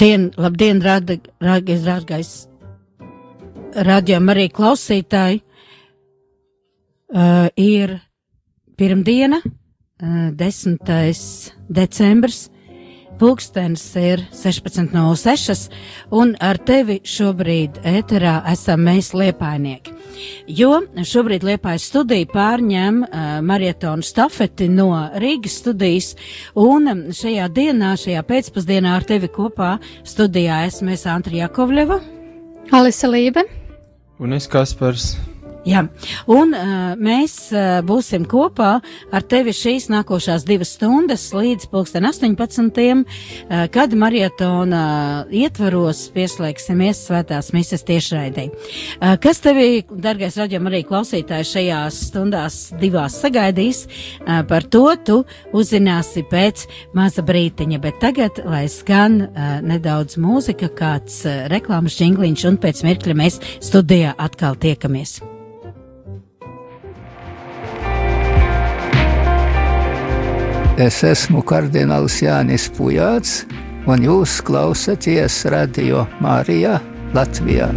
Labdien, labdien, rādgais, rādgais, rādījām arī klausītāji. Uh, ir pirmdiena, uh, 10. decembris, pulkstenis ir 16.06, un ar tevi šobrīd ēterā esam mēs liepainieki. Jo šobrīd liepājas studija pārņem uh, marietonu stafeti no Rīgas studijas, un šajā dienā, šajā pēcpusdienā ar tevi kopā studijā esmu es Antri Jakovļeva. Alisa Lībe. Un es Kaspars. Jā, un uh, mēs uh, būsim kopā ar tevi šīs nākošās divas stundas līdz pulksten 18. Uh, kad marietona ietvaros pieslēgsimies svētās mises tiešraidē. Uh, kas tevi, dargais raģam, arī klausītāji šajās stundās divās sagaidīs, uh, par to tu uzzināsi pēc maza brītiņa, bet tagad, lai skan uh, nedaudz mūzika, kāds uh, reklāmas žingliņš, un pēc mirkļa mēs studijā atkal tiekamies. Es esmu kardināls Jānis Pujāts, un jūs klausāties Radio Mārijā Latvijā.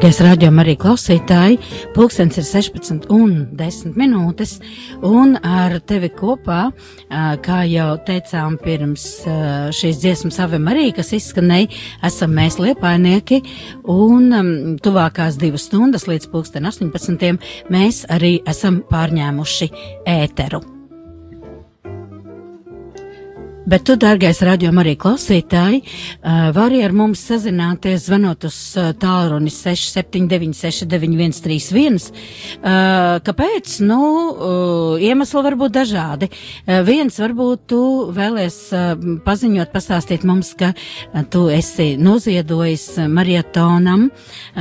Dārgais raidījuma arī klausītāji, pulkstens ir 16 un 10 minūtes, un ar tevi kopā, kā jau teicām pirms šīs dziesmas Ave Marija, kas izskanēja, esam mēs liepainieki, un tuvākās divas stundas līdz pulksten 18. mēs arī esam pārņēmuši ēteru. Bet tu, dārgais radio arī klausītāji, vari ar mums sazināties zvanot uz tālruni 67969131. Kāpēc? Nu, iemesli var būt dažādi. Viens varbūt tu vēlies paziņot, pastāstīt mums, ka tu esi noziedojis marietonam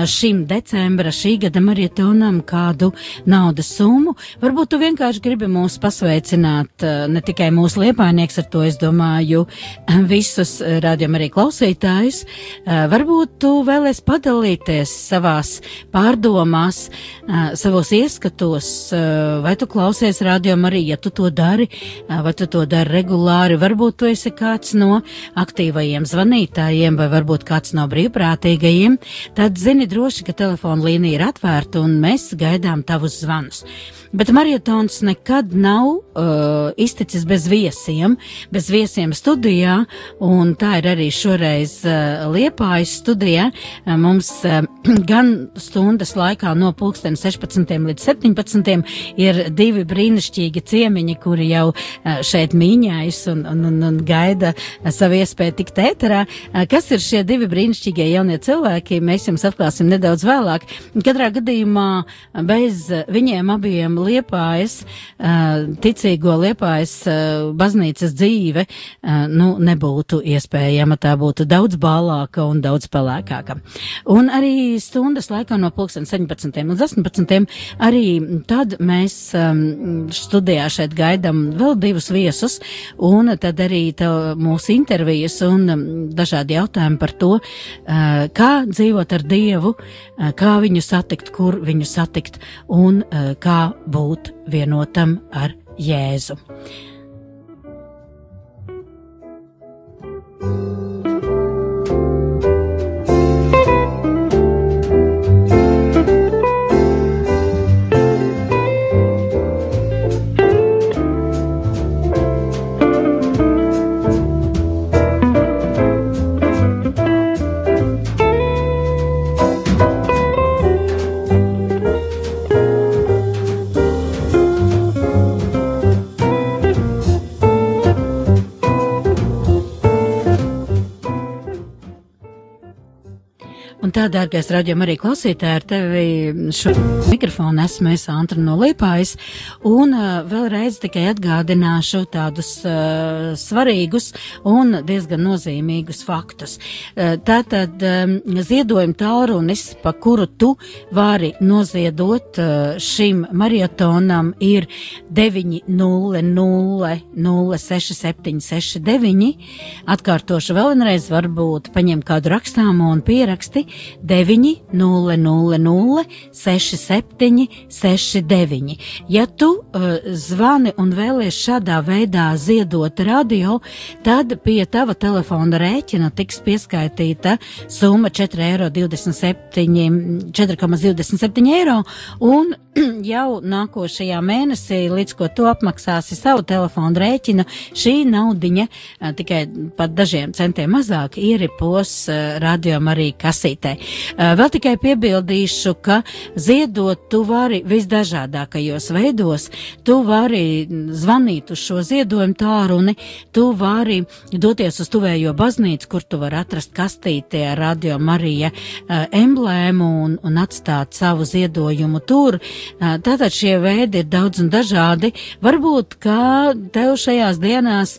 šim decembra, šī gada marietonam kādu naudas summu. Varbūt tu vienkārši gribi mūs pasveicināt, ne tikai mūsu liepainieks ar to, es domāju, visus rādījumam arī klausītājus. Varbūt tu vēlies padalīties savās pārdomās, savos ieskatos, vai tu klausies rādījumam arī, ja tu to dari, vai tu to dari regulāri, varbūt tu esi kāds no aktīvajiem zvanītājiem, vai varbūt kāds no brīvprātīgajiem, tad zini droši, ka telefona līnija ir atvērta un mēs gaidām tavus zvanus. Bet marietons nekad nav uh, izticis bez viesiem, bez viesiem studijā, un tā ir arī šoreiz uh, Liepājas studijā. Uh, mums uh, gan stundas laikā no pulksten 16 līdz 17 ir divi brīnišķīgi ciemiņi, kuri jau šeit mīņājas un, un, un, un gaida savu iespēju tikt ēterā. Kas ir šie divi brīnišķīgie jaunie cilvēki, mēs jums atklāsim nedaudz vēlāk. Katrā gadījumā bez viņiem abiem liepājas, ticīgo liepājas baznīcas dzīve, nu, nebūtu iespējama, tā būtu daudz bālāka un daudz pelēkāka. Un arī stundas laikā no pulksten 17 līdz 18 arī tad mēs studijā šeit gaidam vēl divus viesus, un tad arī mūsu intervijas un dažādi jautājumi par to, kā dzīvot ar Dievu, kā viņu satikt, kur viņu satikt un kā būt vienotam ar Jēzu. Thank you. Un tā, dārgais raidījuma arī klausītāji, ar tevi šo mikrofonu esmu es Antra no Liepājas, un uh, vēlreiz tikai atgādināšu tādus uh, svarīgus un diezgan nozīmīgus faktus. Uh, tātad um, ziedojuma tālrunis, pa kuru tu vari noziedot uh, šim mariotonam, ir 900-06769. Atkārtošu vēlreiz, varbūt paņem kādu rakstāmu un pieraksti 900 67 69. Ja tu uh, zvani un vēlies šādā veidā ziedot radio, tad pie tava telefona rēķina tiks pieskaitīta summa 4,27 4,27 eiro un jau nākošajā mēnesī, līdz ko tu apmaksāsi savu telefonu rēķinu, šī naudiņa uh, tikai pat dažiem centiem mazāk ieripos uh, radio arī kasītē. Uh, vēl tikai piebildīšu, ka ziedot tu vari visdažādākajos veidos. Tu vari zvanīt uz šo ziedojumu tālruni, tu vari doties uz tuvējo baznīcu, kur tu vari atrast kastītē ar radio Marija uh, emblēmu un, un atstāt savu ziedojumu tur. Uh, tātad šie veidi ir daudz un dažādi. Varbūt, ka tev šajās dienās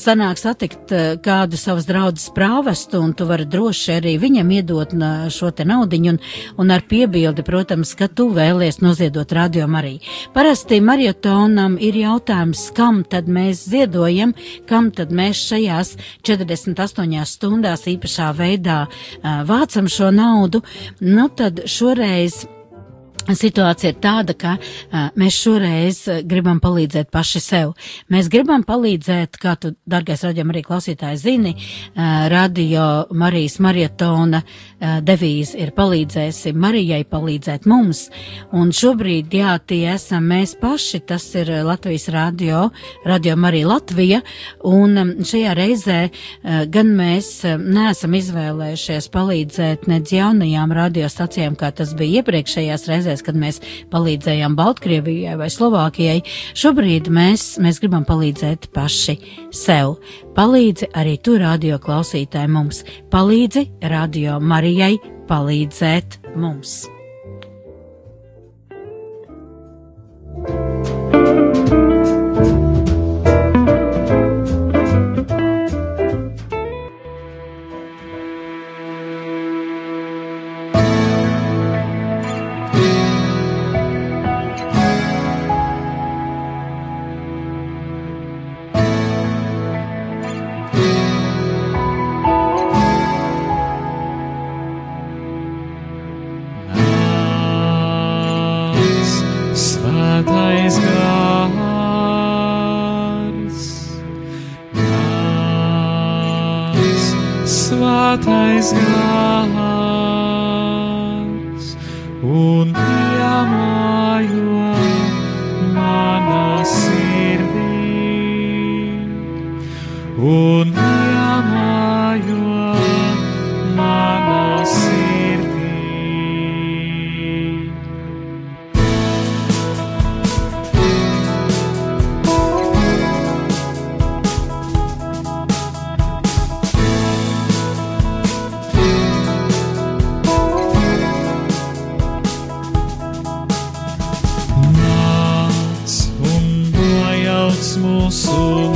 sanāk satikt kādu savas draudzes prāvestu, un tu vari droši arī viņam iedot šo te naudiņu un, un ar piebildi, protams, ka tu vēlies noziedot radio arī. Parasti mariotonam ir jautājums, kam tad mēs ziedojam, kam tad mēs šajās 48 stundās īpašā veidā uh, vācam šo naudu. Nu tad šoreiz Situācija ir tāda, ka uh, mēs šoreiz gribam palīdzēt paši sev. Mēs gribam palīdzēt, kā tu, dargais raidījuma arī klausītāji, zini, uh, radio Marijas marietona uh, devīze ir palīdzēsi Marijai palīdzēt mums. Un šobrīd, jā, tie esam mēs paši, tas ir Latvijas radio, radio Marija Latvija, un um, šajā reizē uh, gan mēs uh, neesam izvēlējušies palīdzēt nedz jaunajām radiostacijām, kā tas bija iepriekšējās reizēs, toreiz, kad mēs palīdzējām Baltkrievijai vai Slovākijai, šobrīd mēs, mēs gribam palīdzēt paši sev. Palīdzi arī tu radio klausītāji mums, palīdzi radio Marijai palīdzēt mums. 诉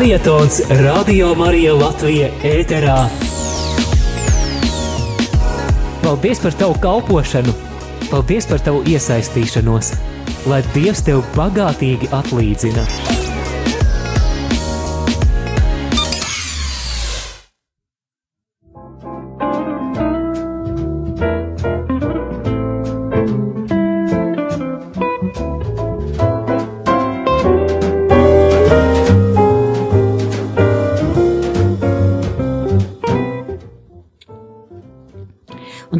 Marietons Radio Marija Latvija ēterā. Paldies par tavu kalpošanu! Paldies par tavu iesaistīšanos! Lai Dievs tev bagātīgi atlīdzina!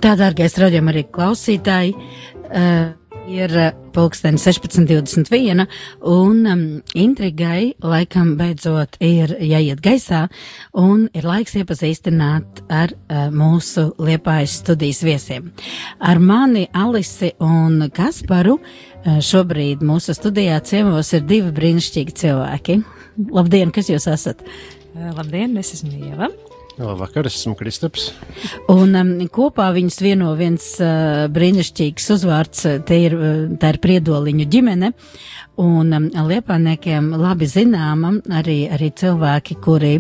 Un tā, dārgais raidījuma arī klausītāji, uh, ir pulksteni 16.21 un um, intrigai laikam beidzot ir jāiet gaisā un ir laiks iepazīstināt ar uh, mūsu liepājas studijas viesiem. Ar mani Alisi un Kasparu uh, šobrīd mūsu studijā ciemos ir divi brīnišķīgi cilvēki. Labdien, kas jūs esat? Labdien, es esmu Ieva. Labvakar, es esmu Kristaps. Un um, kopā viņus vieno viens uh, brīnišķīgs uzvārds, te ir, tā ir priedoliņu ģimene. Un um, liepāniekiem labi zināma arī, arī cilvēki, kuri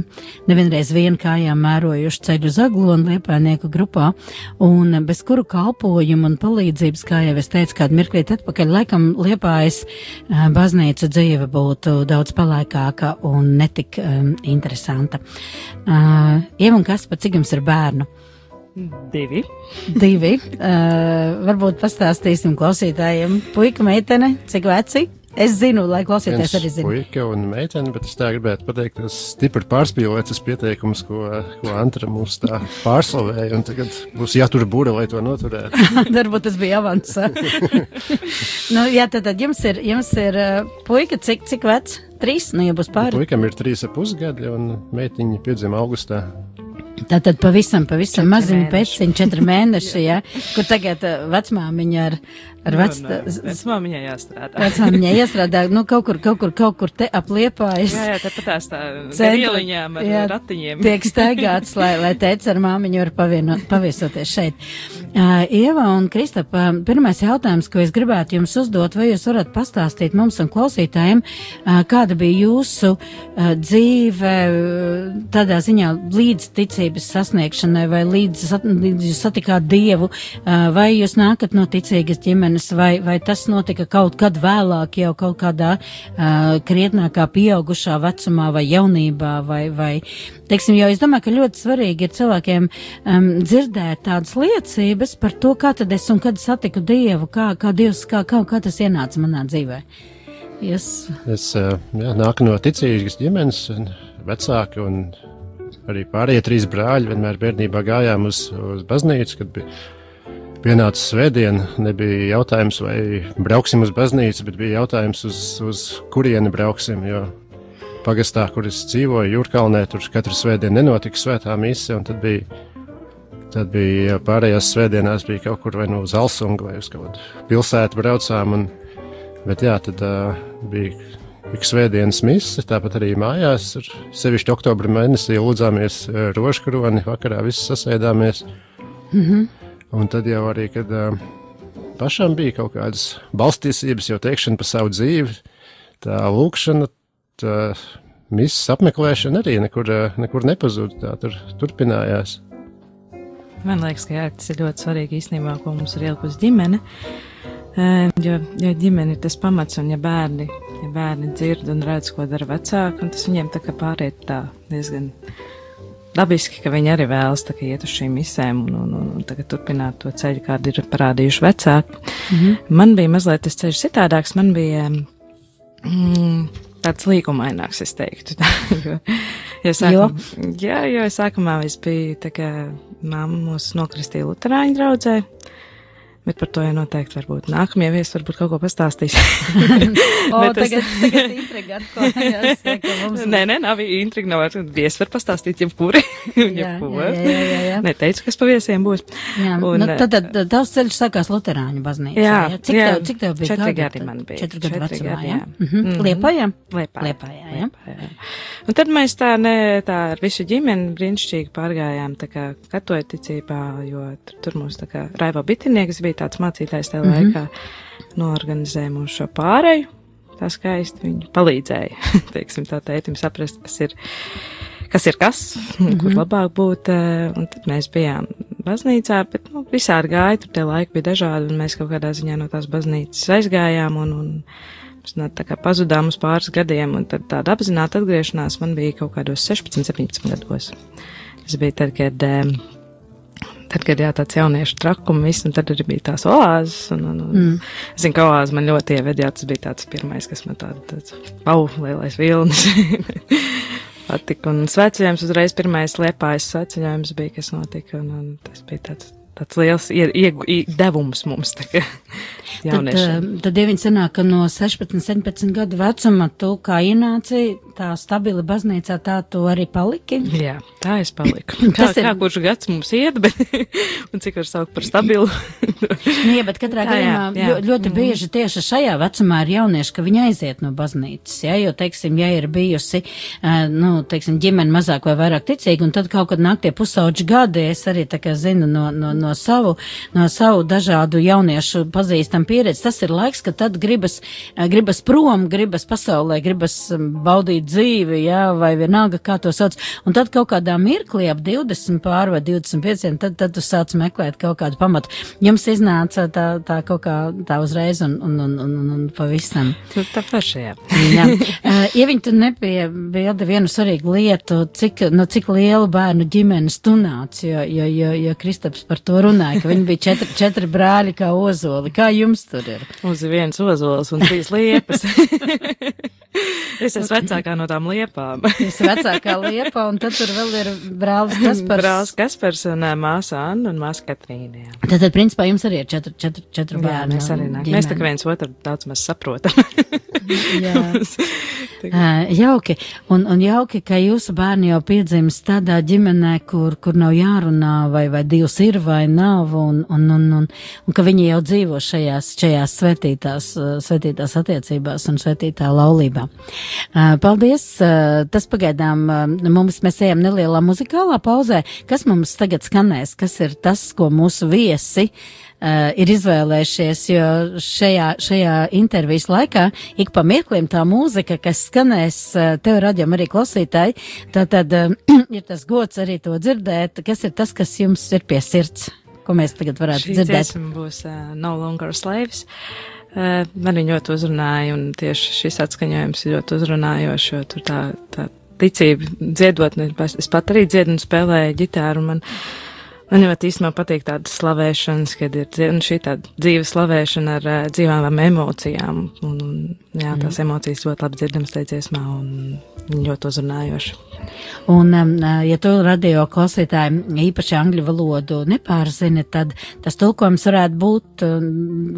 nevienreiz vien kājām mērojuši ceļu zaglonu liepānieku grupā, un um, bez kuru kalpojumu un palīdzības, kā jau es teicu, kādu mirklīt atpakaļ, laikam liepājas uh, baznīca dzīve būtu daudz palaikāka un netik um, interesanta. Uh, Ieva un kas, cik jums ir bērnu? Divi. Divi. Uh, varbūt pastāstīsim klausītājiem. Puika, meitene, cik veci? Es zinu, lai klausītājs arī zina. Puika un meitene, bet es tā gribētu pateikt, tas stipri pārspīlēts tas pieteikums, ko, ko Antra mums tā pārslavēja, un tagad būs jātur būra, lai to noturētu. Varbūt tas bija avans. nu, jā, tad, tad jums ir, jums ir uh, puika, cik, cik vecs? Trīs, nu, ja būs pāri. Puikam ir trīs ap pusgadi, un meitiņa piedzima augustā. Tātad pavisam, pavisam maziņu pēciņu, četri mēneši, jā, kur tagad uh, vecmāmiņa ar, ar vec... Vecmāmiņai jāstrādā. Vecmāmiņai jāstrādā, nu kaut kur, kaut kur, kaut kur te apliepājas. Jā, jā, tāpat tās tā ieliņām ar jā, ratiņiem. Tiek staigāts, lai, lai teica ar māmiņu var pavienot, paviesoties šeit. Uh, Ieva un Kristapa, pirmais jautājums, ko es gribētu jums uzdot, vai jūs varat pastāstīt mums un klausītājiem, uh, kāda bija jūsu uh, dzīve tādā ziņā līdz ticības sasniegšanai, vai līdz, līdz jūs satikāt Dievu, uh, vai jūs nākat no ticīgas ģimenes, vai, vai tas notika kaut kad vēlāk, jau kaut kādā uh, krietnākā pieaugušā vecumā vai jaunībā, vai, vai, teiksim, jo es domāju, ka ļoti svarīgi ir cilvēkiem um, dzirdēt tādas liecības, par to, kā tad es un kad satiku Dievu, kā, kā Dievs, kā, kā, kā tas ienāca manā dzīvē. Yes. Es jā, nāku no ticīgas ģimenes, vecāki un arī pārējie trīs brāļi vienmēr bērnībā gājām uz, uz baznīcu, kad bija pienāca svētdiena. Nebija jautājums, vai brauksim uz baznīcu, bet bija jautājums, uz, uz kurieni brauksim. Jo pagastā, kur es dzīvoju, Jūrkalnē, tur katru svētdienu nenotika svētā mise, un tad bija Tad bija pārējās svētdienās, bija kaut kur vai nu uz Alsungu vai uz kaut kādu pilsētu braucām. Un, bet jā, tad uh, bija ik svētdienas mise, tāpat arī mājās. Ar sevišķi oktobra mēnesī lūdzāmies rožkroni, vakarā visi sasēdāmies. Mm -hmm. Un tad jau arī, kad pašam bija kaut kādas balstīsības, jau teikšana par savu dzīvi, tā lūkšana, tā misijas apmeklēšana arī nekur, nekur nepazuda, tā tur turpinājās. Man liekas, ka jā, tas ir ļoti svarīgi īstenībā, ko mums ir ielikusi ģimene. Jo, jo ģimene ir tas pamats, un ja bērni, ja bērni dzird un redz, ko dara vecāki, tas viņiem tā kā pāriet tā diezgan dabiski, ka viņi arī vēlas tā, iet uz šīm misēm un, un, un, un turpināt to ceļu, kādu ir parādījuši vecāki. Mm -hmm. Man bija mazliet tas ceļš citādāks, man bija mm, tāds līkumaināks, es teiktu. Tā, jo, jo, sākum, jo? Jā, jo sākumā es biju tā kā Māma mūs nokristīja Lutāņu draudzē. Bet par to jau noteikti varbūt nākamajā viesā varbūt kaut ko pastāstīs. o, bet tagad, tagad intriga atkal. Mums... Nē, nē, nav intriga, nav viesi var pastāstīt jebkuri. Jebko. jā, jā, jā, jā. Neteicu, kas pa viesiem būs. Jā, un, nu, tad, tad, tad tavs ceļš sākās Luterāņu baznīcā. Jā, jā. Cik, jā, tev, cik tev bija? Četri gadi man bija. Četri gadi vecumā, jā. jā. Mm -hmm. Liepājā? Liepājā. Liepājā, jā. Liepājā. Un tad mēs tā, ne, tā ar visu ģimeni brīnišķīgi pārgājām tā kā katoja ticībā, jo tur, tur mums tā kā Raivo Bitinieks bija tāds mācītājs tajā mm -hmm. laikā, noorganizēja mums šo pāreju. Tā skaisti viņi palīdzēja, teiksim, tā tētim saprast, kas ir, kas ir kas, mm -hmm. kur labāk būt. Un tad mēs bijām baznīcā, bet, nu, visādi gāja, tur tie laiki bija dažādi, un mēs kaut kādā ziņā no tās baznīcas aizgājām, un, un Mēs no, tā kā pazudām uz pāris gadiem, un tad tāda apzināta atgriešanās man bija kaut kādos 16, 17 gados. Tas bija tad, kad, tad, kad jā, tāds jauniešu trakums, viss, un tad arī bija tās oāzes, un, un, un mm. es zinu, ka oāze man ļoti ieved, jā, tas bija tāds pirmais, kas man tāda, tāds, pau, lielais vilnis. patika, un sveceļojums uzreiz pirmais liepājas sveceļojums bija, kas notika, un, un tas bija tāds tāds liels ie, ie, ie, devums mums. Kā, Tad, eh, tad ja viņi sanāk, ka no 16, 17 gadu vecuma tu kā ienāci tā stabili baznīcā, tā tu arī paliki? Jā, tā es paliku. Kā, ir... kā kurš gads mums iet, bet, un cik var saukt par stabilu? nu, jā, bet katrā gadījumā ļoti, ļoti mhm. bieži tieši šajā vecumā ir jaunieši, ka viņi aiziet no baznīcas, ja, jo, teiksim, ja ir bijusi, nu, teiksim, ģimene mazāk vai vairāk ticīga, un tad kaut kad nāk tie pusauģi gadi, es arī tā kā zinu no, no, no savu, no savu dažādu jauniešu pazīstam pieredzi, tas ir laiks, ka tad gribas, gribas prom, gribas pasaulē, gribas baudīt dzīvi, jā, vai vienalga, kā to sauc, un tad kaut kādā mirklī ap 20 pār vai 25, tad, tad tu sāc meklēt kaut kādu pamatu. Jums iznāca tā, tā kaut kā tā uzreiz un, un, un, un, un pavisam. Nu, tā pašajā. jā. Uh, ja viņi tu nepiebilda vienu svarīgu lietu, cik, nu, cik lielu bērnu ģimenes tu nāc, jo, jo, jo, jo Kristaps par to runāja, ka viņi bija četri, četri brāļi kā ozoli. Kā jums tur ir? Ir viens ozols un trīs liepas. Es esmu vecākā no tām liepām. es esmu vecākā liepa, un tad tur vēl ir brālis Kaspars. Brālis Kaspars un uh, māsa Anna un māsa Katrīna. Jā. Tad, tad, principā, jums arī ir četri, četri, četri bērni. Jā, mēs arī nāk. Mēs tā kā viens otru daudz maz saprotam. jā. Jauki, un, un jauki, ka jūsu bērni jau piedzimst tādā ģimenē, kur, kur nav jārunā, vai, vai Dievs ir vai nav, un, un, un, un, un ka viņi jau dzīvo šajās, šajās svētītās, svētītās attiecībās un svētītā laulībā. Paldies! Tas pagaidām mums mēs ejam nelielā muzikālā pauzē. Kas mums tagad skanēs? Kas ir tas, ko mūsu viesi uh, ir izvēlējušies, jo šajā, šajā intervijas laikā ik pa mirklim tā mūzika, kas skanēs uh, tev radījumā arī klausītāji, tad, tad uh, ir tas gods arī to dzirdēt, kas ir tas, kas jums ir pie sirds, ko mēs tagad varētu Šī dzirdēt. Šī būs uh, No Longer Slaves. Uh, man viņa ļoti uzrunāja, un tieši šis atskaņojums ir ļoti uzrunājošs, jo tur tā, tā ticība dziedot, es pat arī dziedu un spēlēju ģitāru, man uh, Man ļoti īstenībā patīk tādas slavēšanas, kad ir šī tāda dzīve slavēšana ar uh, dzīvām emocijām. Un, un, jā, tās mm. emocijas ļoti labi dzirdamas dziesmā un ļoti uzrunājoši. Un, um, ja tu radio klausītāji īpaši angļu valodu nepārzini, tad tas tulkojums varētu būt um,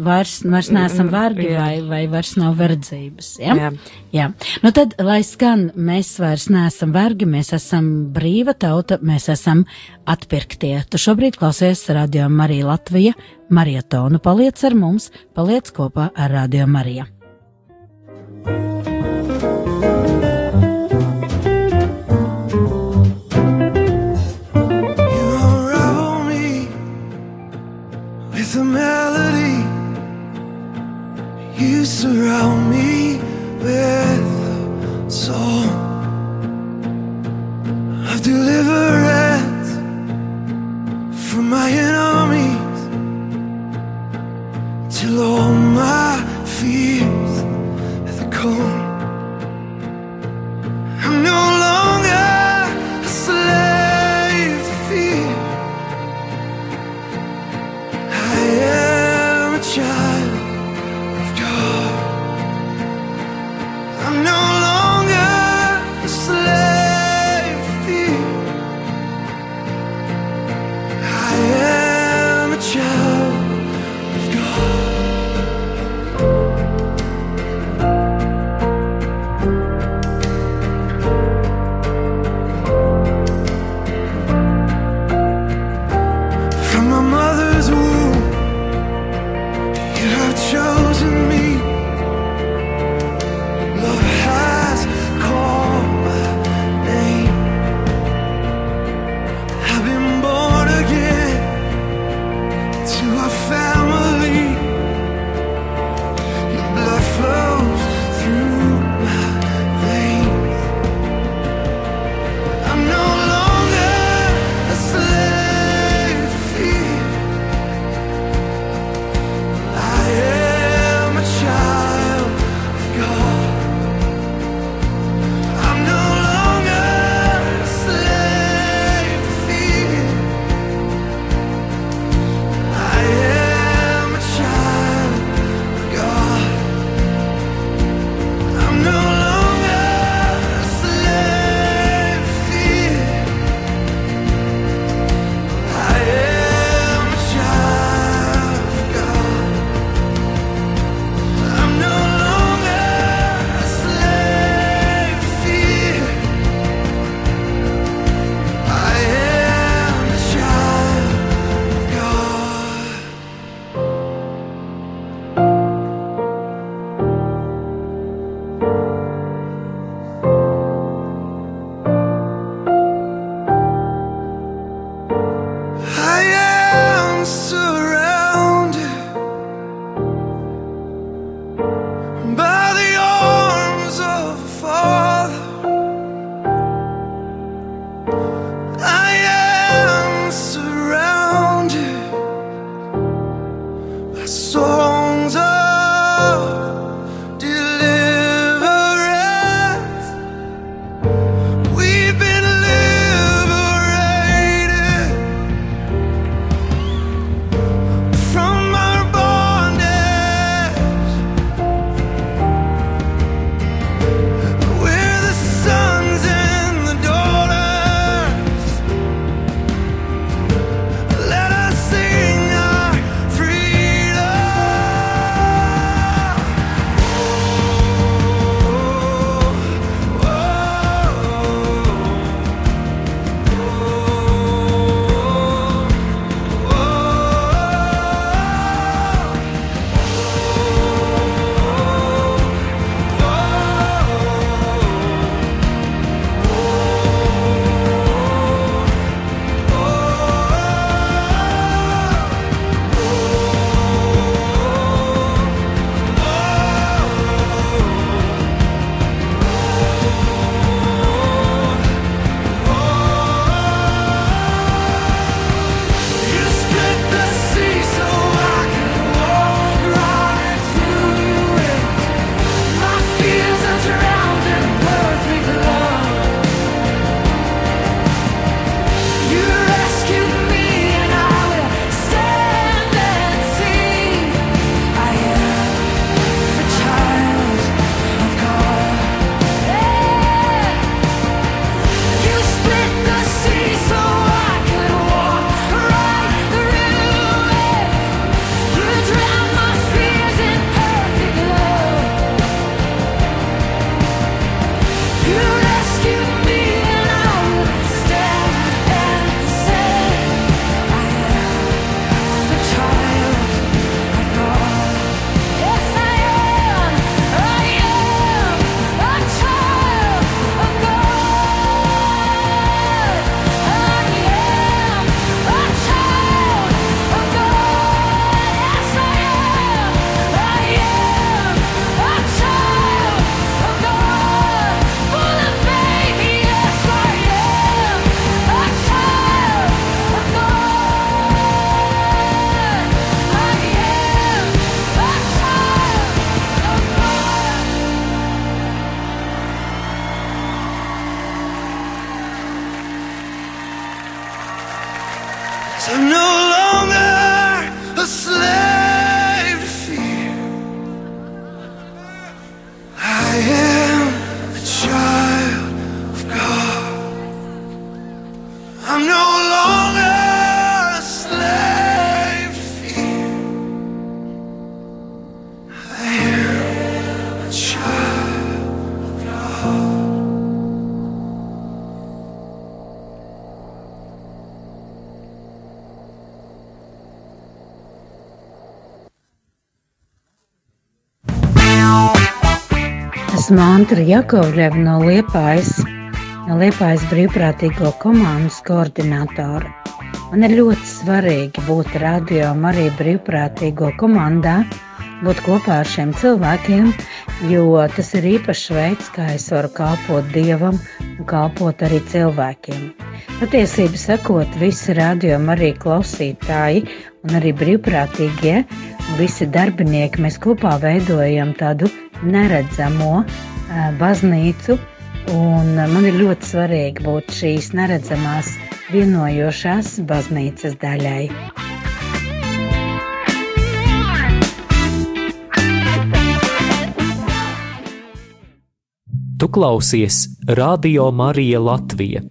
vairs, vairs neesam mm, vergi jā. vai, vai vairs nav verdzības. Ja? Jā. jā. Nu tad, lai skan, mēs vairs neesam vergi, mēs esam brīva tauta, mēs esam atpirktie. Tu šobrīd klausies Radio Marija Latvija, marietonu paliec ar mums, paliec kopā ar Radio Mariju. The melody. You surround me with a song. Of deliverance from my enemies till all my fears are gone. I'm no Antra Jakovļeva no Liepājas, no Liepājas brīvprātīgo komandas koordinātora. Man ir ļoti svarīgi būt radio arī brīvprātīgo komandā, būt kopā ar šiem cilvēkiem, jo tas ir īpašs veids, kā es varu kalpot Dievam un kalpot arī cilvēkiem. Patiesību sakot, visi radio arī klausītāji un arī brīvprātīgie, visi darbinieki, mēs kopā veidojam tādu neredzamo baznīcu, un man ir ļoti svarīgi būt šīs neredzamās vienojošās baznīcas daļai. Tu klausies Radio Marija Latvija.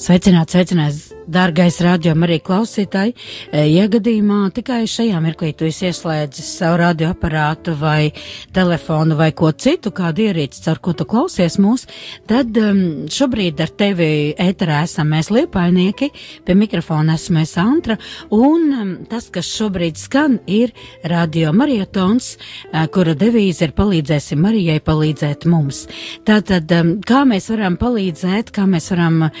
Sveicināts, sveicināts, dārgais radio arī klausītāji. E, Ja gadījumā tikai šajā mirklī tu esi ieslēdzis savu radioaparātu vai telefonu vai ko citu, kādu ierīci, ar ko tu klausies mūs, tad um, šobrīd ar tevi ēterā esam mēs liepainieki, pie mikrofona esmu es Antra, un um, tas, kas šobrīd skan, ir radio marietons, uh, kura devīze ir palīdzēsim Marijai palīdzēt mums. Tātad, um, kā mēs varam palīdzēt, kā mēs varam uh,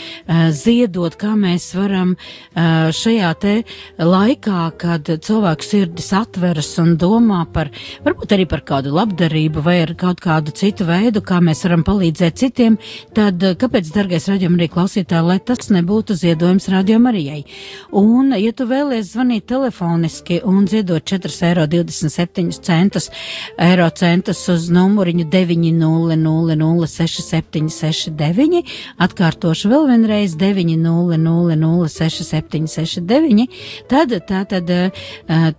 ziedot, kā mēs varam uh, šajā te laikā, kad cilvēku sirdis atveras un domā par, varbūt arī par kādu labdarību vai ar kaut kādu citu veidu, kā mēs varam palīdzēt citiem, tad kāpēc, dargais raidījuma arī klausītāji, lai tas nebūtu ziedojums rādījuma Marijai? Un, ja tu vēlies zvanīt telefoniski un ziedot 4,27 eiro, centus uz numuriņu 900-6769, atkārtošu vēl vienreiz 900-6769, tad, tad uh,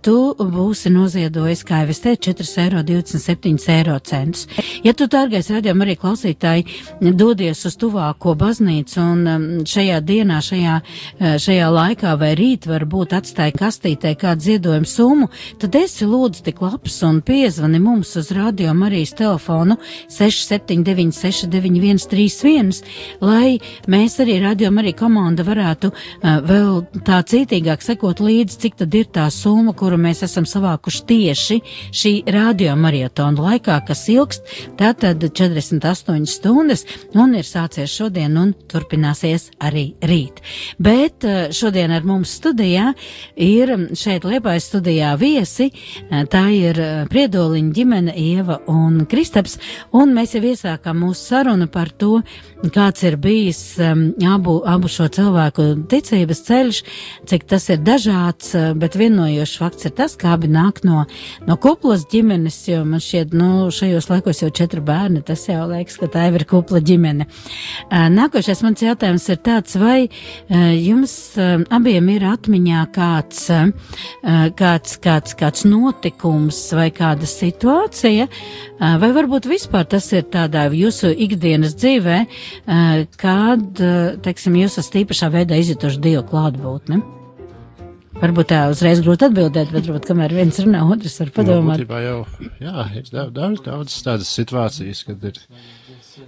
tu būsi noziedojis, kā jau es teicu, 4,27 eiro centus. Ja tu, dārgais radījum arī klausītāji, dodies uz tuvāko baznīcu un um, šajā dienā, šajā, uh, šajā laikā vai rīt varbūt atstāja kastītē kādu ziedojumu summu, tad esi lūdzu tik labs un piezvani mums uz radio Marijas telefonu 679 691 31, lai mēs arī radio Marija komanda varētu uh, vēl tā cītīgāk sekot līdzi, cik tad ir tā summa, kuru mēs esam savākuši tieši šī radio marietona laikā, kas ilgst tātad 48 stundas un ir sācies šodien un turpināsies arī rīt. Bet uh, šodien ar mums studijā ir šeit Liepājas studijā viesi, uh, tā ir uh, Priedoliņa ģimene Ieva un Kristaps, un mēs jau iesākām mūsu sarunu par to, kāds ir bijis um, abu, abu šo cilvēku ticības ceļš, cik tas ir dažāds, uh, bet vienojošs fakts ir tas, ka abi nāk no, no kuplas ģimenes, jo man šķiet, nu, šajos laikos jau četri bērni, tas jau liekas, ka tā jau ir kupla ģimene. Uh, nākošais mans jautājums ir tāds, vai uh, jums uh, abiem ir atmiņā kāds, uh, kāds, kāds, kāds notikums vai kāda situācija, uh, vai varbūt vispār tas ir tādā jūsu ikdienas dzīvē, uh, kad, uh, teiksim, jūs esat īpašā veidā izjutuši Dievu klātbūtni? Varbūt tā uzreiz grūti atbildēt, bet varbūt kamēr viens runā, otrs var padomāt. Būtībā jau, jā, ir daudz, daudz, tādas situācijas, kad ir,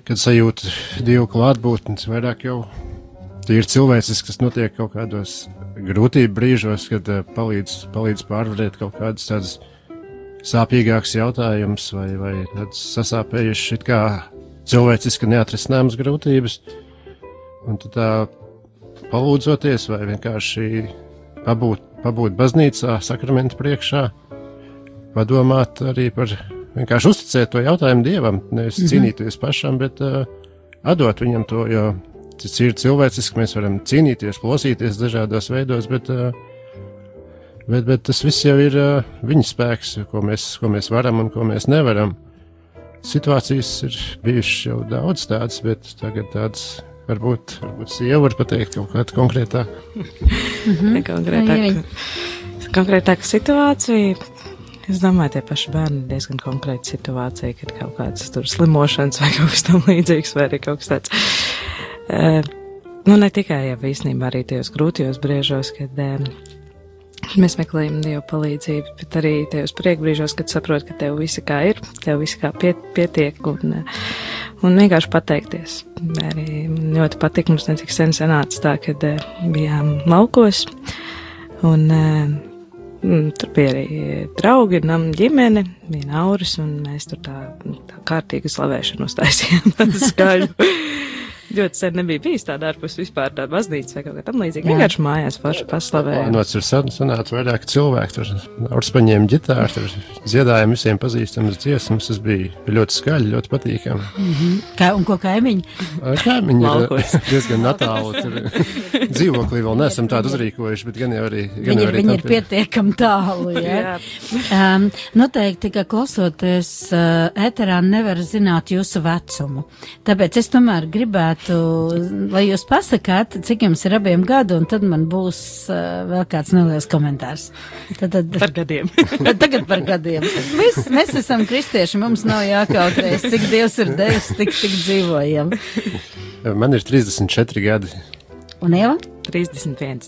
kad sajūt Dievu klātbūtnes vairāk jau ir cilvēcisks, kas notiek kaut kādos grūtību brīžos, kad uh, palīdz, palīdz pārvarēt kaut kādas tādas sāpīgākas jautājumus vai, vai tādas sasāpējušas it kā cilvēciski neatrisināmas grūtības. Un tad tā palūdzoties vai vienkārši pabūt, pabūt baznīcā, sakramenta priekšā, padomāt arī par vienkārši uzticēt to jautājumu dievam, nevis mm -hmm. cīnīties pašam, bet uh, atdot viņam to, jo tas ir cilvēciski, mēs varam cīnīties, plosīties dažādos veidos, bet, uh, bet, bet tas viss jau ir uh, viņa spēks, ko mēs, ko mēs varam un ko mēs nevaram. Situācijas ir bijušas jau daudz tādas, bet tagad tādas varbūt, varbūt sieva var pateikt kaut kādu konkrētāku. Mhm. Konkrētāk, konkrētāka situācija. Es domāju, tie paši bērni ir diezgan konkrēta situācija, kad kaut kāds tur slimošanas vai kaut kas tam līdzīgs, vai arī kaut kas tāds. Uh, nu, ne tikai jau īstenībā arī tajos grūtajos briežos, kad uh, mēs meklējam Dievu palīdzību, bet arī tajos priekbrīžos, kad saproti, ka tev viss kā ir, tev viss kā piet, pietiek un, uh, un vienkārši pateikties. Arī ļoti patīk mums necik sen sanāca tā, kad uh, bijām laukos un uh, Mm, tur bija arī draugi, nam ģimene, viena auris, un mēs tur tā, tā kārtīgi slavēšanu uztaisījām skaļu. Ļoti sen nebija bijis tāda ārpus vispār tāda baznīca vai kaut kā tam līdzīga. Vienkārši mājās paši paslavēja. Nots ir san, sanāca vairāk cilvēku, tur Ors paņēma ģitāru, tur dziedājām visiem pazīstamas dziesmas, tas bija ļoti skaļi, ļoti patīkami. Mm -hmm. Kā, un ko kaimiņi? Kaimiņi ir diezgan natālu, tur dzīvoklī vēl neesam tādu uzrīkojuši, bet gan jau arī. Gan viņi ir, arī viņi ir pietiekami tālu, ja? um, noteikti, ka klausoties uh, ēterā nevar zināt jūsu vecumu. Tāpēc es tomēr gribētu gribētu, lai jūs pasakāt, cik jums ir abiem gadu, un tad man būs uh, vēl kāds neliels komentārs. Tad, tad, par gadiem. tagad par gadiem. Mēs, mēs esam kristieši, mums nav jākautrēs, cik Dievs ir devis, tik, tik dzīvojam. Man ir 34 gadi. Un Ieva? 31.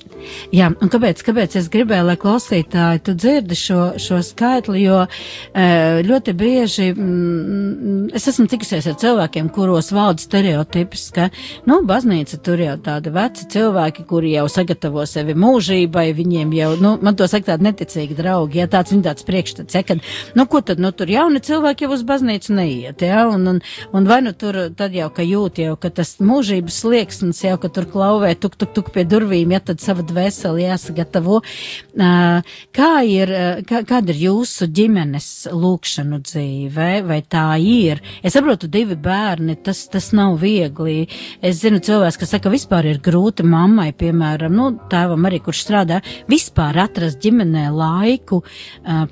Jā, un kāpēc, kāpēc es gribēju, lai klausītāji tu dzirdi šo, šo skaitli, jo e, ļoti bieži mm, es esmu tikusies ar cilvēkiem, kuros valda stereotips, ka, nu, baznīca tur jau tādi veci cilvēki, kuri jau sagatavo sevi mūžībai, viņiem jau, nu, man to saka tādi neticīgi draugi, ja tāds viņa tāds priekšstats, ja, kad, nu, ko tad, nu, tur jauni cilvēki jau uz baznīcu neiet, ja, un, un, un vai nu tur tad jau, ka jūt jau, ka tas mūžības slieksnis jau, ka tur klauvē tuk, tuk, tuk pie durvīm, ja tad sava dvēseli jāsagatavo. Kā ir, kā, kāda ir jūsu ģimenes lūkšanu dzīve, vai tā ir? Es saprotu, divi bērni, tas, tas nav viegli. Es zinu cilvēks, kas saka, vispār ir grūti mammai, piemēram, nu, tēvam arī, kurš strādā, vispār atrast ģimenē laiku,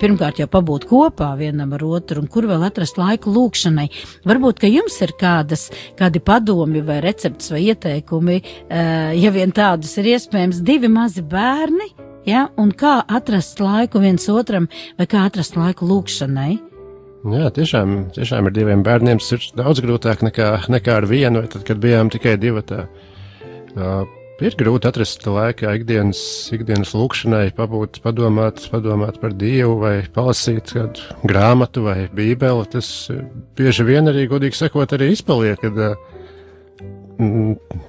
pirmkārt jau pabūt kopā vienam ar otru, un kur vēl atrast laiku lūkšanai. Varbūt, ka jums ir kādas, kādi padomi vai recepts vai ieteikumi, ja vien tādu kādus ir iespējams divi mazi bērni, ja, un kā atrast laiku viens otram, vai kā atrast laiku lūkšanai. Jā, tiešām, tiešām ar diviem bērniem tas ir daudz grūtāk nekā, nekā ar vienu, tad, kad bijām tikai divi. Tā, uh, ir grūti atrast laiku ikdienas, ikdienas lūkšanai, pabūt, padomāt, padomāt par Dievu, vai palasīt kādu grāmatu vai bībeli. Tas bieži vien arī, godīgi sakot, arī izpaliek. Kad, uh,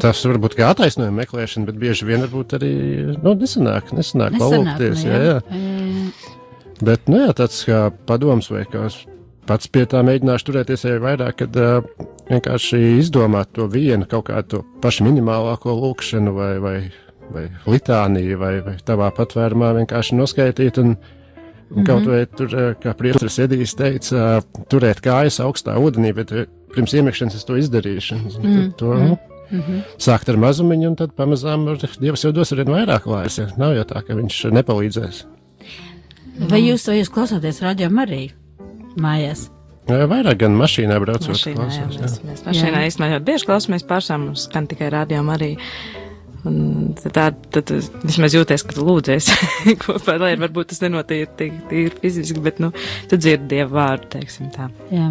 tas varbūt kā attaisnojuma meklēšana, bet bieži vien varbūt arī nu, nesanāk, nesanāk, nesanāk palūkties. Nu, jā. Jā, jā. Mm. Bet, nu jā, tāds kā padoms vai kā pats pie tā mēģināšu turēties arī vairāk, kad uh, vienkārši izdomāt to vienu kaut kādu pašu minimālāko lūkšanu vai, vai, vai litāniju vai, vai tavā patvērumā vienkārši noskaitīt un, un mm -hmm. kaut vai tur, kā priesteris Edijs teica, turēt kājas augstā ūdenī, bet pirms iemeššanas es to izdarīšu. Mm. To, nu, mm -hmm. Sākt ar mazumiņu, un tad pamazām Dievs jau dos arvien vairāk laimes. Ja? Nav jau tā, ka viņš nepalīdzēs. Vai jūs, vai jūs klausāties radio Mariju mājās? Vairāk gan mašīnā braucot. Mašīnā, klausās, jā, mēs, jā. mēs mašīnā īstenībā ļoti bieži klausāmies pašām, mums skan tikai radio Mariju. Un tā, tad vismaz jūties, ka tu lūdzies kopā, lai varbūt tas nenotiek tik tīri fiziski, bet, nu, tu dzirdi Dievu vārdu, teiksim tā. Jā.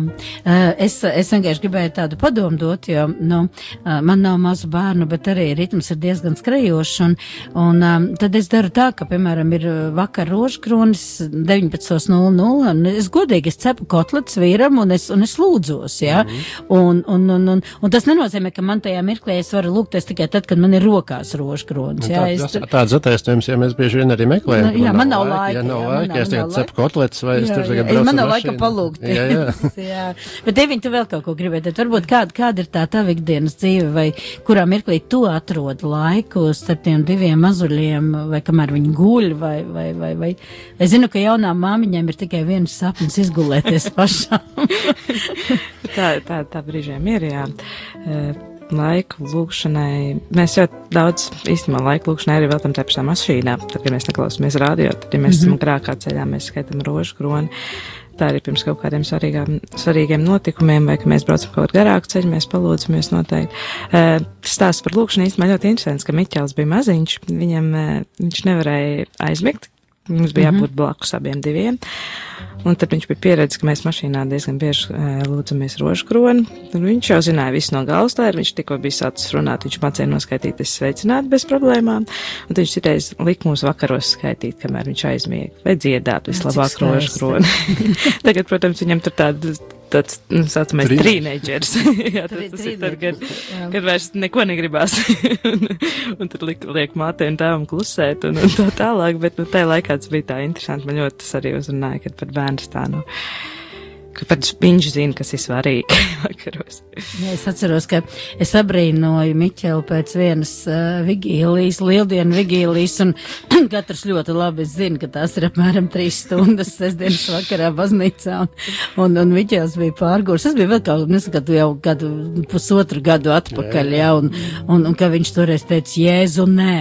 Es, es vienkārši gribēju tādu padomu dot, jo, nu, man nav mazu bērnu, bet arī ritms ir diezgan skrejošs, un, un tad es daru tā, ka, piemēram, ir vakar rožkronis 19.00, un es godīgi, es cepu kotlets vīram, un es, un es lūdzos, jā, mm -hmm. un, un, un, un, un tas nenozīmē, ka man tajā mirklī es varu lūgties tikai tad, kad man ir rokās tās rožkronas. Jā, tā, tas, tāds attaisnojums, ja mēs bieži vien arī meklējam. Nu, jā, man nav laika. Ja nav laika, es tagad cepu kotlets vai es tur tagad braucu. Man nav laika palūgt. Jā, jā. jā. Bet, Devin, tu vēl kaut ko gribēji, tad varbūt kāda, kāda ir tā tava ikdienas dzīve vai kurā mirklī tu atrod laiku starp tiem diviem mazuļiem vai kamēr viņi guļ vai, vai, vai, vai. Es zinu, ka jaunām māmiņām ir tikai viens sapnis izgulēties pašām. tā, tā, tā brīžiem ir, jā. Uh, laiku lūkšanai. Mēs ļoti daudz īstenībā laiku lūkšanai arī veltam tajā pašā mašīnā. Tad, kad mēs neklausāmies radio, tad, ja mēs mm -hmm. esam grākā ceļā, mēs skaitam rožu kroni. Tā arī pirms kaut kādiem svarīgām, svarīgiem notikumiem, vai ka mēs braucam kaut kādu garāku ceļu, mēs palūdzamies noteikti. Stāsts par lūkšanu īstenībā ļoti interesants, ka Miķels bija maziņš, viņam, viņš nevarēja aizmigt, mums bija mm -hmm. jābūt blakus abiem diviem. Un tad viņš bija pieredzējis, ka mēs mašīnā diezgan bieži uh, lūdzamies rožu kroni. Viņš jau zināja visu no galvas, tā ir. Viņš tikko bija sācis runāt, viņš mācīja noskaitīt, es sveicinātu bez problēmām. Un viņš citreiz lika mums vakaros skaitīt, kamēr viņš aizmiega, vai dziedāt vislabāk rožu kroni. Tagad, protams, viņam tur tāda tāds, nu, saucamais trīneģers. jā, tas, tas ir tad, kad, kad vairs neko negribās. un, un tad liek, liek mātei un tēvam klusēt un, un tā tālāk, bet, nu, tajā laikā tas bija tā interesanti. Man ļoti tas arī uzrunāja, kad pat bērns tā, nu, ka pat viņš zina, kas ir svarīgi vakaros. Ja, es atceros, ka es abrīnoju Miķelu pēc vienas uh, vigīlijas, lieldienu vigīlijas, un katrs ļoti labi zina, ka tās ir apmēram trīs stundas sestdienas vakarā baznīcā, un, un, un Miķels bija pārgūrs. Tas bija vēl kaut, neskatu jau gadu, pusotru gadu atpakaļ, jā, un, un, un ka viņš toreiz teica, Jēzu, nē,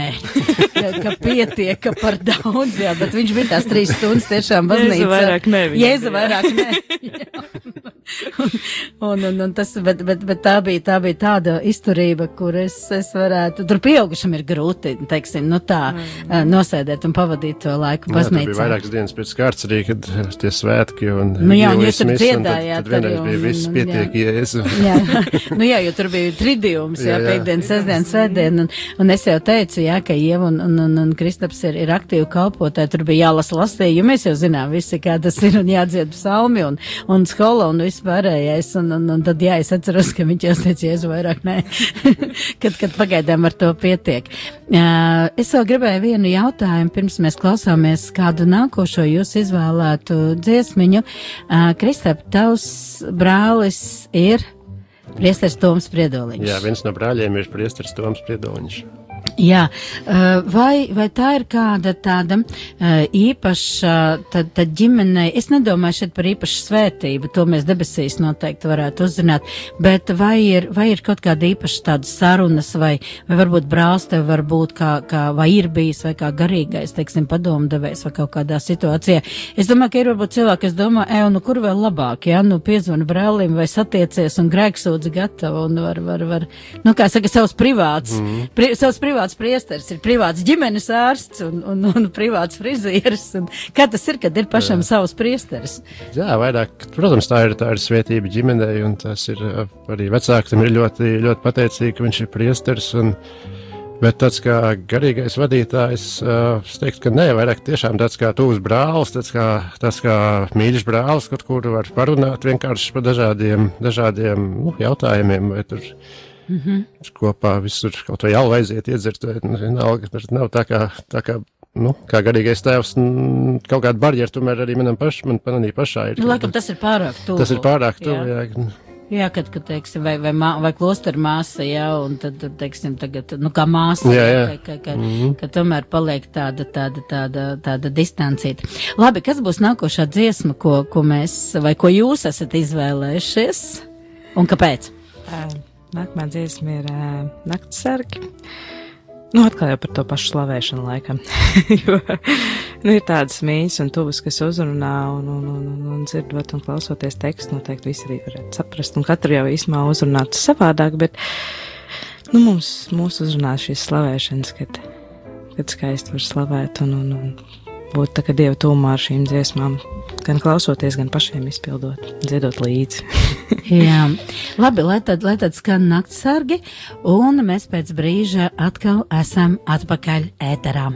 ka, ka pietiek, ka par daudz, jā, bet viņš bija tās trīs stundas tiešām baznīcā. Jēzu vairāk nē. Jēzu vairāk nē. un, un, un tas, bet, bet, bet tā bija, tā bija tāda izturība, kur es, es varētu, tur pieaugušam ir grūti, teiksim, nu tā, mm. nosēdēt un pavadīt to laiku baznīcā. Jā, bija vairākas dienas pēc kārtas arī, kad tie svētki un. Nu jā, un jūs tur dziedājāt. Tad, tad vienreiz bija viss pietiek jēzu. jā, nu jā, jo tur bija tridījums, jā, jā, jā. piekdien, sestdien, svētdien, un, un es jau teicu, jā, ka Ieva un, un, un, un Kristaps ir, ir aktīvi kalpotāji, tur bija jālasa lasēji, jo mēs jau zinām visi, kā tas ir, un jādzied psalmi, un, un skola, un viss pārējais, un, un, un tad jā, es atceros, ka viņš jau teica, jēzu vairāk nē, kad, kad pagaidām ar to pietiek. Uh, es vēl gribēju vienu jautājumu, pirms mēs klausāmies kādu nākošo jūs izvēlētu dziesmiņu. Uh, Kristap, tavs brālis ir priesteris Toms Priedoliņš. Jā, viens no brāļiem ir priesteris Toms Priedoliņš. Jā, vai, vai tā ir kāda tāda īpaša tad, tad ģimenei, es nedomāju šeit par īpašu svētību, to mēs debesīs noteikti varētu uzzināt, bet vai ir, vai ir kaut kāda īpaša tāda sarunas, vai, vai varbūt brālis tev varbūt kā, kā, vai ir bijis, vai kā garīgais, teiksim, padomdevējs vai kaut kādā situācijā. Es domāju, ka ir varbūt cilvēki, kas domā, ej, nu kur vēl labāk, jā, nu piezvana brālim vai satiecies un grēksūdzi gatava un var, var, var, nu kā saka, savs privāts, mm. pri, savs privāts privāts priesteris, ir privāts ģimenes ārsts un, un, un privāts frizieris. Un kā tas ir, kad ir pašam Jā. savs priesteris? Jā, vairāk, protams, tā ir, tā ir svētība ģimenei, un tas ir arī vecākiem ir ļoti, ļoti pateicīgi, ka viņš ir priesteris. Un, Bet tāds kā garīgais vadītājs, es teiktu, ka nē, vairāk tiešām tāds kā tuvs brālis, tāds kā, tāds kā mīļš brālis, kaut kur var parunāt vienkārši par dažādiem, dažādiem nu, jautājumiem. Vai tur Mm -hmm. Kopā visur kaut vai jau aiziet, iedzert, vai nu, vienalga, bet nav tā kā, tā kā, nu, kā garīgais tēvs, kaut kāda barjera tomēr arī manam pašam, man panī pašā ir. Nu, laikam tas ir pārāk tuvu. Tas ir pārāk tuvu, jā. jā. Jā, kad, kad teiksim, vai, vai, mā, vai klosteru māsa, jā, un tad, tad, teiksim, tagad, nu, kā māsa, jā, jā. Ka, ka, ka, mm -hmm. ka tomēr paliek tāda, tāda, tāda, tāda distancīta. Labi, kas būs nākošā dziesma, ko, ko mēs, vai ko jūs esat izvēlējušies, un kāpēc? Um. Nākamā dziesma ir uh, Naktsargi. Nu, atkal jau par to pašu slavēšanu laikam. jo nu, ir tādas mīļas un tuvas, kas uzrunā un, un, un, un, un dzirdot un klausoties tekstu, noteikti visi arī varētu saprast. Un katru jau īsumā uzrunāt savādāk, bet nu, mums, mūs uzrunā šīs slavēšanas, kad, kad skaisti var slavēt un, un, un būt tā Dieva tūmā ar šīm dziesmām, gan klausoties, gan pašiem izpildot, dziedot līdzi. Jā, labi, lai tad, lai tad skan naktsargi, un mēs pēc brīža atkal esam atpakaļ ēterā.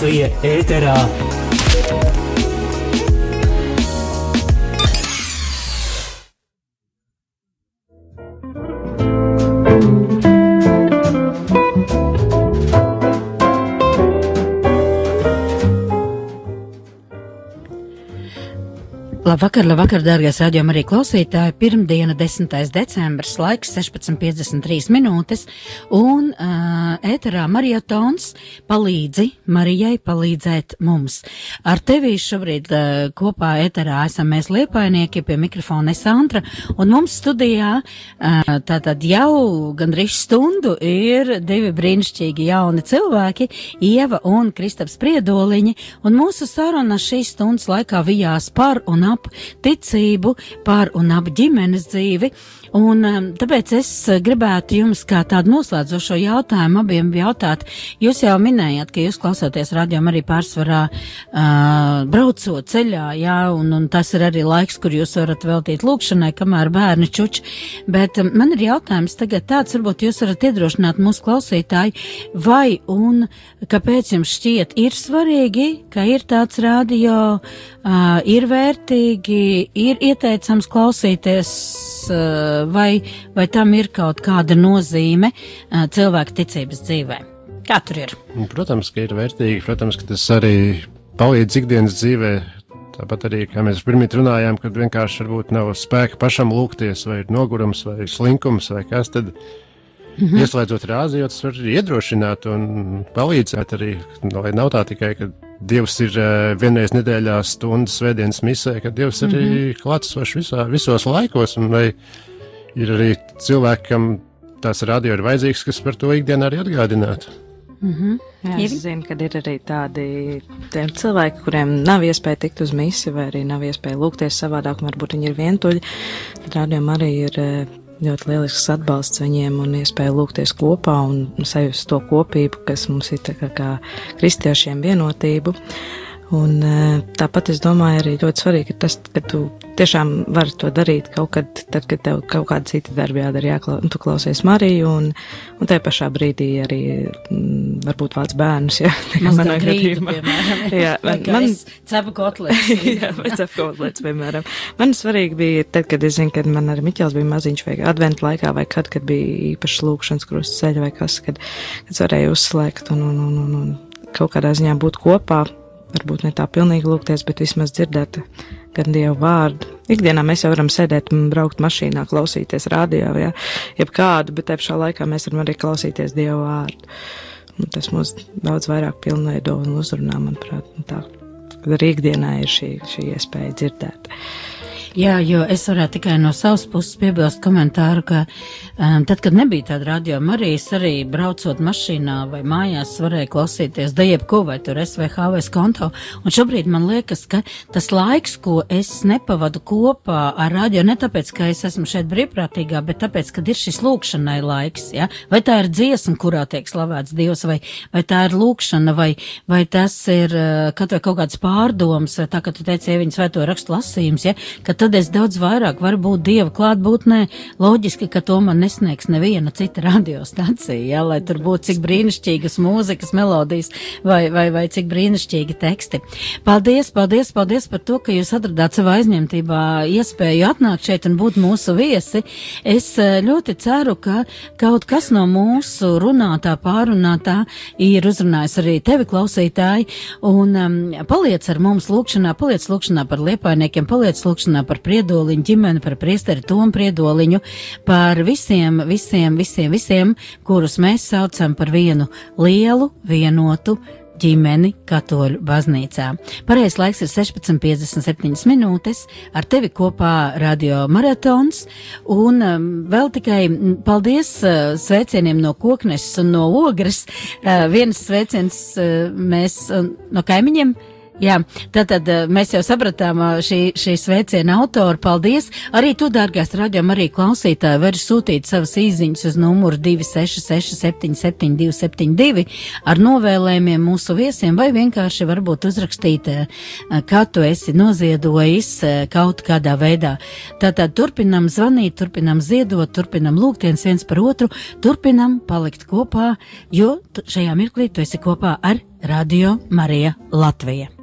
Latvija ēterā. Labvakar, labvakar, dārgais rādījuma arī klausītāji. Pirmdiena, 10. decembris, laiks 16.53 minūtes, un uh, ēterā marietons palīdzi Marijai palīdzēt mums. Ar tevi šobrīd uh, kopā ēterā esam mēs liepainieki, pie mikrofona Santra, un mums studijā uh, tātad jau gandrīz stundu ir divi brīnišķīgi jauni cilvēki, Ieva un Kristaps Priedoliņi, un mūsu saruna šīs stundas laikā vijās par un ap ticību, par un ap ģimenes dzīvi. Un um, tāpēc es gribētu jums kā tādu noslēdzošo jautājumu abiem jautāt. Jūs jau minējāt, ka jūs klausoties rādījumā arī pārsvarā uh, braucot ceļā, jā, un, un tas ir arī laiks, kur jūs varat veltīt lūkšanai, kamēr bērni čuč. Bet um, man ir jautājums tagad tāds, varbūt jūs varat iedrošināt mūsu klausītāju, vai un kāpēc jums šķiet ir svarīgi, ka ir tāds rādio, uh, ir vērtīgi, ir ieteicams klausīties. Uh, vai, vai tam ir kaut kāda nozīme uh, cilvēka ticības dzīvē? Kā tur ir? Protams, ka ir vērtīgi, protams, ka tas arī palīdz ikdienas dzīvē. Tāpat arī, kā mēs pirmie runājām, kad vienkārši varbūt nav spēka pašam lūgties, vai ir nogurums, vai slinkums, vai kas tad. Mm -hmm. Ieslēdzot rāzi, tas var iedrošināt un palīdzēt arī, lai nav tā tikai, ka Dievs ir uh, vienreiz nedēļā stundas svētdienas misē, ka Dievs mm -hmm. arī klātsošs visos laikos, un vai ir arī cilvēki, kam tās radio ir vajadzīgs, kas par to ikdienā arī atgādinātu. Mm -hmm. Jā, es zinu, ka ir arī tādi cilvēki, kuriem nav iespēja tikt uz misiju, vai arī nav iespēja lūgties savādāk, varbūt viņi ir vientuļi. Tad rādījumam arī ir eh, ļoti lielisks atbalsts viņiem un iespēja lūgties kopā un sajust to kopību, kas mums ir kā, kā kristiešiem vienotību. Un eh, tāpat es domāju, arī ļoti svarīgi ir tas, ka tu tiešām vari to darīt kaut kad, tad, kad tev kaut kāda cita darba jādara, jāklau, tu klausies Mariju, un, un tajā pašā brīdī arī m, mm, varbūt vāc bērnus, jā, manā gadījumā. jā, man, man cepu kotlets. jā, vai cepu kotlets, piemēram. Man svarīgi bija, tad, kad es zinu, kad man arī Miķels bija maziņš vai adventu laikā, vai kad, kad bija īpaši lūkšanas krusts ceļa vai kas, kad, kad varēja uzslēgt un, un, un, un, un kaut kādā ziņā būt kopā varbūt ne tā pilnīgi lūgties, bet vismaz dzirdēt gan Dievu vārdu. Ikdienā mēs jau varam sēdēt un braukt mašīnā, klausīties radio, ja, jeb kādu, bet te pašā laikā mēs varam arī klausīties Dievu vārdu. Un tas mūs daudz vairāk pilnveido un uzrunā, manuprāt, un tā. Arī ikdienā ir šī, šī iespēja dzirdēt. Jā, jo es varētu tikai no savas puses piebilst komentāru, ka um, tad, kad nebija tāda radio Marijas, arī braucot mašīnā vai mājās, varēja klausīties da jebko, vai tur SVH vai skonto. Un šobrīd man liekas, ka tas laiks, ko es nepavadu kopā ar radio, ne tāpēc, ka es esmu šeit brīvprātīgā, bet tāpēc, ka ir šis lūkšanai laiks, ja? vai tā ir dziesma, kurā tiek slavēts Dievs, vai, vai tā ir lūkšana, vai, vai tas ir uh, kaut, kaut kāds pārdoms, vai tā, ka tu teici, ja viņas vai to rakstu lasījums, ja? Tad es daudz vairāk varu būt Dieva klātbūtnē. Loģiski, ka to man nesniegs neviena cita radiostacija, ja, lai tur būtu cik brīnišķīgas mūzikas melodijas vai, vai, vai cik brīnišķīgi teksti. Paldies, paldies, paldies par to, ka jūs atradāt savā aizņemtībā iespēju atnākt šeit un būt mūsu viesi. Es eh, ļoti ceru, ka kaut kas no mūsu runātā, pārunātā ir uzrunājis arī tevi klausītāji un um, paliec ar mums lūkšanā, paliec lūkšanā par liepainiekiem, paliec lūkšanā par priedoliņu ģimeni, par priesteri Tomu priedoliņu, par visiem, visiem, visiem, visiem, kurus mēs saucam par vienu lielu, vienotu ģimeni katoļu baznīcā. Pareiz laiks ir 16,57 minūtes, ar tevi kopā radio maratons, un um, vēl tikai paldies uh, sveicieniem no kokneses un no ogres. Uh, viens sveiciens uh, mēs uh, no kaimiņiem Jā, tātad eh, mēs jau sapratām eh, šī, šī sveiciena autoru. Paldies! Arī tu, dārgais raidījum, arī klausītāji, var sūtīt savas īziņas uz numuru 266-772272 ar novēlējumiem mūsu viesiem vai vienkārši varbūt uzrakstīt, eh, kā tu esi noziedojis kaut kādā veidā. Tātad turpinam zvanīt, turpinam ziedot, turpinam lūgtiens viens par otru, turpinam palikt kopā, jo šajā mirklī tu esi kopā ar Radio Marija Latvija.